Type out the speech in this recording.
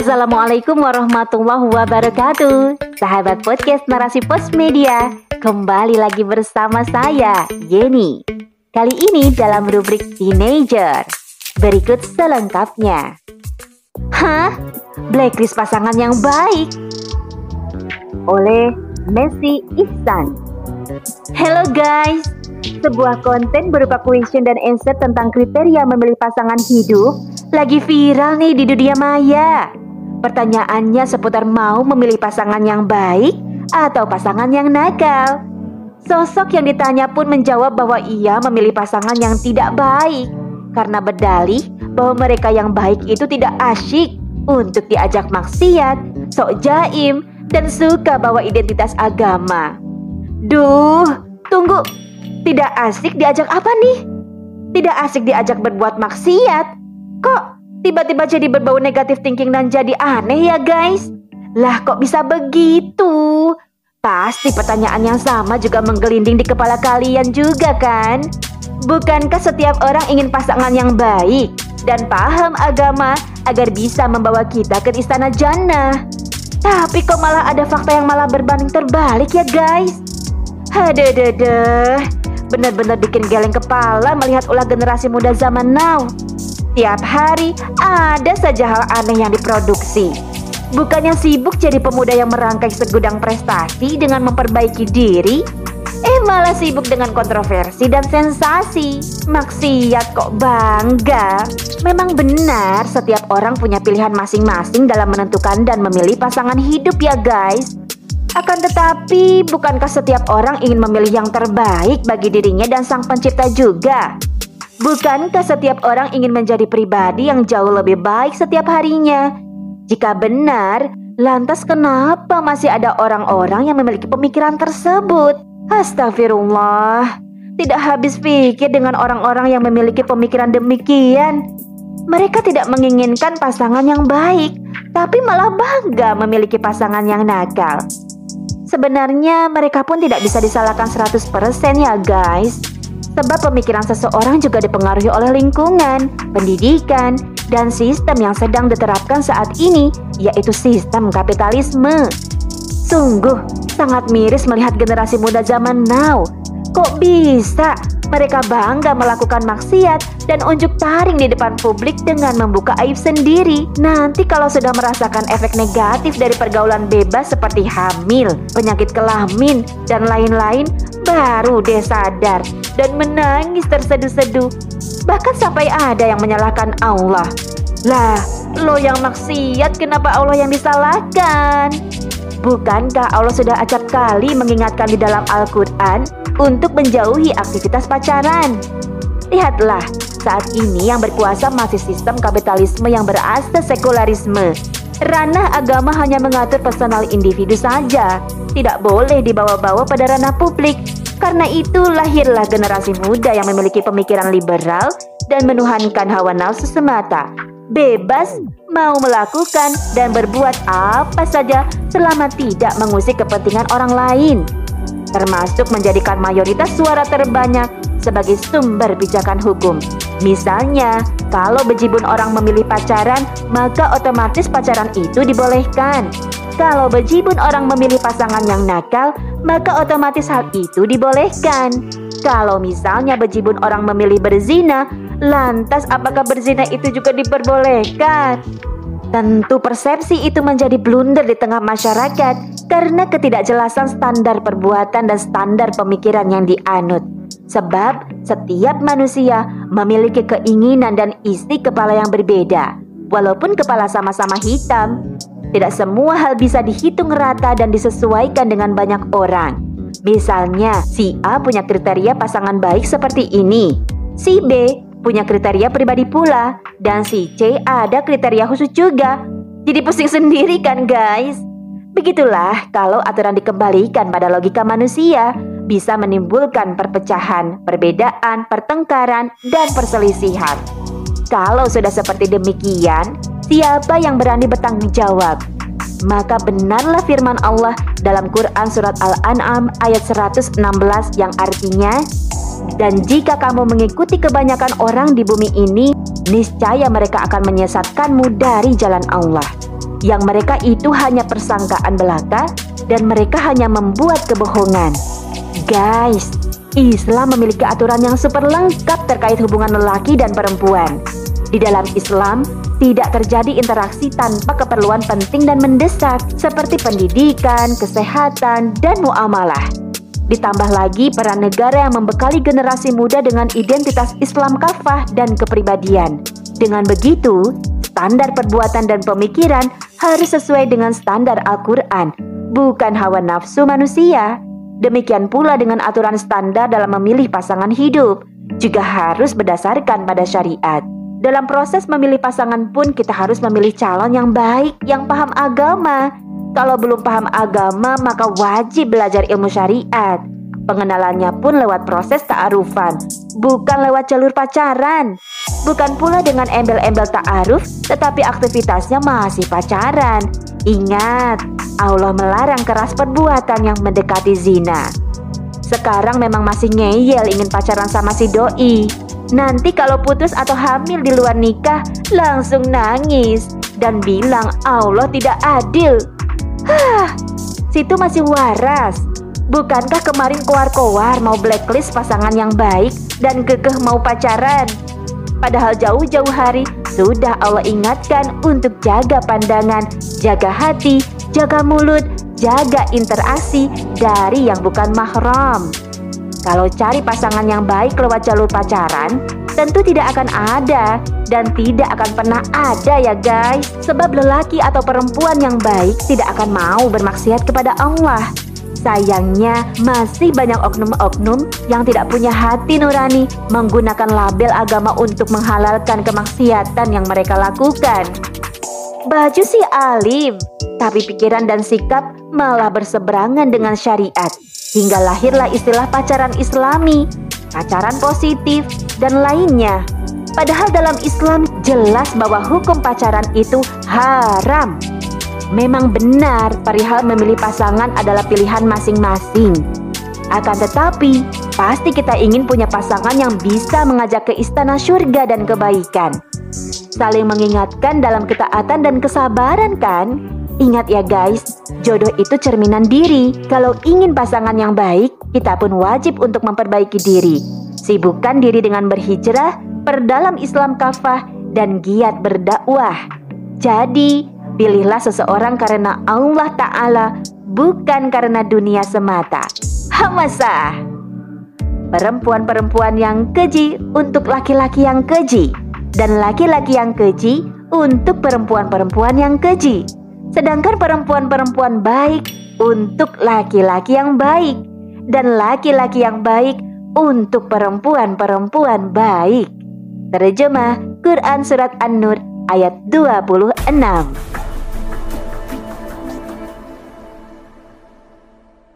Assalamualaikum warahmatullahi wabarakatuh. Sahabat podcast Narasi Pos Media Kembali lagi bersama saya, Yeni Kali ini dalam rubrik Teenager. Berikut selengkapnya. Hah? Blacklist pasangan yang baik. Oleh Messi Ihsan. Hello guys. Sebuah konten berupa question dan answer tentang kriteria memilih pasangan hidup lagi viral nih di dunia maya. Pertanyaannya seputar mau memilih pasangan yang baik atau pasangan yang nakal. Sosok yang ditanya pun menjawab bahwa ia memilih pasangan yang tidak baik karena berdalih bahwa mereka yang baik itu tidak asyik untuk diajak maksiat, sok jaim, dan suka bawa identitas agama. Duh, tunggu, tidak asik diajak apa nih? Tidak asik diajak berbuat maksiat. Kok tiba-tiba jadi berbau negatif thinking dan jadi aneh ya guys? Lah kok bisa begitu? Pasti pertanyaan yang sama juga menggelinding di kepala kalian juga kan? Bukankah setiap orang ingin pasangan yang baik dan paham agama agar bisa membawa kita ke istana jannah? Tapi kok malah ada fakta yang malah berbanding terbalik ya guys? Haduh, Benar-benar bikin geleng kepala melihat ulah generasi muda zaman now. Tiap hari ada saja hal aneh yang diproduksi. Bukannya sibuk jadi pemuda yang merangkai segudang prestasi dengan memperbaiki diri, eh malah sibuk dengan kontroversi dan sensasi. Maksiat kok bangga. Memang benar setiap orang punya pilihan masing-masing dalam menentukan dan memilih pasangan hidup ya guys. Akan tetapi, bukankah setiap orang ingin memilih yang terbaik bagi dirinya dan sang pencipta juga? Bukankah setiap orang ingin menjadi pribadi yang jauh lebih baik setiap harinya? Jika benar, lantas kenapa masih ada orang-orang yang memiliki pemikiran tersebut? Astagfirullah, tidak habis pikir dengan orang-orang yang memiliki pemikiran demikian. Mereka tidak menginginkan pasangan yang baik, tapi malah bangga memiliki pasangan yang nakal. Sebenarnya mereka pun tidak bisa disalahkan 100% ya guys. Sebab pemikiran seseorang juga dipengaruhi oleh lingkungan, pendidikan, dan sistem yang sedang diterapkan saat ini, yaitu sistem kapitalisme. Sungguh sangat miris melihat generasi muda zaman now. Kok bisa mereka bangga melakukan maksiat dan unjuk taring di depan publik dengan membuka aib sendiri. Nanti kalau sudah merasakan efek negatif dari pergaulan bebas seperti hamil, penyakit kelamin, dan lain-lain, baru deh sadar dan menangis terseduh-seduh. Bahkan sampai ada yang menyalahkan Allah. Lah, lo yang maksiat kenapa Allah yang disalahkan? Bukankah Allah sudah acap kali mengingatkan di dalam Al-Quran untuk menjauhi aktivitas pacaran? Lihatlah, saat ini yang berkuasa masih sistem kapitalisme yang berasas sekularisme. Ranah agama hanya mengatur personal individu saja, tidak boleh dibawa-bawa pada ranah publik. Karena itu lahirlah generasi muda yang memiliki pemikiran liberal dan menuhankan hawa nafsu semata bebas mau melakukan dan berbuat apa saja selama tidak mengusik kepentingan orang lain, termasuk menjadikan mayoritas suara terbanyak sebagai sumber pijakan hukum. Misalnya, kalau bejibun orang memilih pacaran, maka otomatis pacaran itu dibolehkan. Kalau bejibun orang memilih pasangan yang nakal, maka otomatis hal itu dibolehkan. Kalau misalnya bejibun orang memilih berzina, lantas apakah berzina itu juga diperbolehkan? Tentu persepsi itu menjadi blunder di tengah masyarakat karena ketidakjelasan standar perbuatan dan standar pemikiran yang dianut. Sebab setiap manusia memiliki keinginan dan isi kepala yang berbeda. Walaupun kepala sama-sama hitam, tidak semua hal bisa dihitung rata dan disesuaikan dengan banyak orang. Misalnya, si A punya kriteria pasangan baik seperti ini. Si B punya kriteria pribadi pula. Dan si C ada kriteria khusus juga. Jadi pusing sendiri kan guys? Begitulah kalau aturan dikembalikan pada logika manusia bisa menimbulkan perpecahan, perbedaan, pertengkaran, dan perselisihan. Kalau sudah seperti demikian, siapa yang berani bertanggung jawab? Maka benarlah firman Allah dalam Quran Surat Al-An'am ayat 116 yang artinya Dan jika kamu mengikuti kebanyakan orang di bumi ini Niscaya mereka akan menyesatkanmu dari jalan Allah yang mereka itu hanya persangkaan belaka dan mereka hanya membuat kebohongan. Guys, Islam memiliki aturan yang super lengkap terkait hubungan lelaki dan perempuan. Di dalam Islam, tidak terjadi interaksi tanpa keperluan penting dan mendesak seperti pendidikan, kesehatan, dan muamalah. Ditambah lagi peran negara yang membekali generasi muda dengan identitas Islam kafah dan kepribadian. Dengan begitu, standar perbuatan dan pemikiran harus sesuai dengan standar Al-Quran, bukan hawa nafsu manusia. Demikian pula dengan aturan standar dalam memilih pasangan hidup, juga harus berdasarkan pada syariat. Dalam proses memilih pasangan pun kita harus memilih calon yang baik, yang paham agama. Kalau belum paham agama, maka wajib belajar ilmu syariat. Pengenalannya pun lewat proses ta'arufan, bukan lewat jalur pacaran. Bukan pula dengan embel-embel ta'aruf, tetapi aktivitasnya masih pacaran. Ingat, Allah melarang keras perbuatan yang mendekati zina. Sekarang memang masih ngeyel ingin pacaran sama si doi. Nanti kalau putus atau hamil di luar nikah, langsung nangis dan bilang Allah tidak adil. Hah, situ masih waras. Bukankah kemarin koar-koar mau blacklist pasangan yang baik dan kekeh mau pacaran? Padahal jauh-jauh hari sudah Allah ingatkan untuk jaga pandangan, jaga hati, jaga mulut, jaga interaksi dari yang bukan mahram. Kalau cari pasangan yang baik lewat jalur pacaran, tentu tidak akan ada dan tidak akan pernah ada ya guys. Sebab lelaki atau perempuan yang baik tidak akan mau bermaksiat kepada Allah. Sayangnya masih banyak oknum-oknum yang tidak punya hati nurani menggunakan label agama untuk menghalalkan kemaksiatan yang mereka lakukan. Baju sih alim, tapi pikiran dan sikap malah berseberangan dengan syariat. Hingga lahirlah istilah pacaran islami, pacaran positif, dan lainnya. Padahal dalam Islam jelas bahwa hukum pacaran itu haram. Memang benar perihal memilih pasangan adalah pilihan masing-masing. Akan tetapi, pasti kita ingin punya pasangan yang bisa mengajak ke istana surga dan kebaikan. Saling mengingatkan dalam ketaatan dan kesabaran kan? Ingat ya guys, jodoh itu cerminan diri. Kalau ingin pasangan yang baik, kita pun wajib untuk memperbaiki diri. Sibukkan diri dengan berhijrah, perdalam Islam kafah, dan giat berdakwah. Jadi, pilihlah seseorang karena Allah Ta'ala, bukan karena dunia semata. Hamasa! Perempuan-perempuan yang keji untuk laki-laki yang keji, dan laki-laki yang keji untuk perempuan-perempuan yang keji. Sedangkan perempuan-perempuan baik untuk laki-laki yang baik dan laki-laki yang baik untuk perempuan-perempuan baik. Terjemah Quran Surat An-Nur ayat 26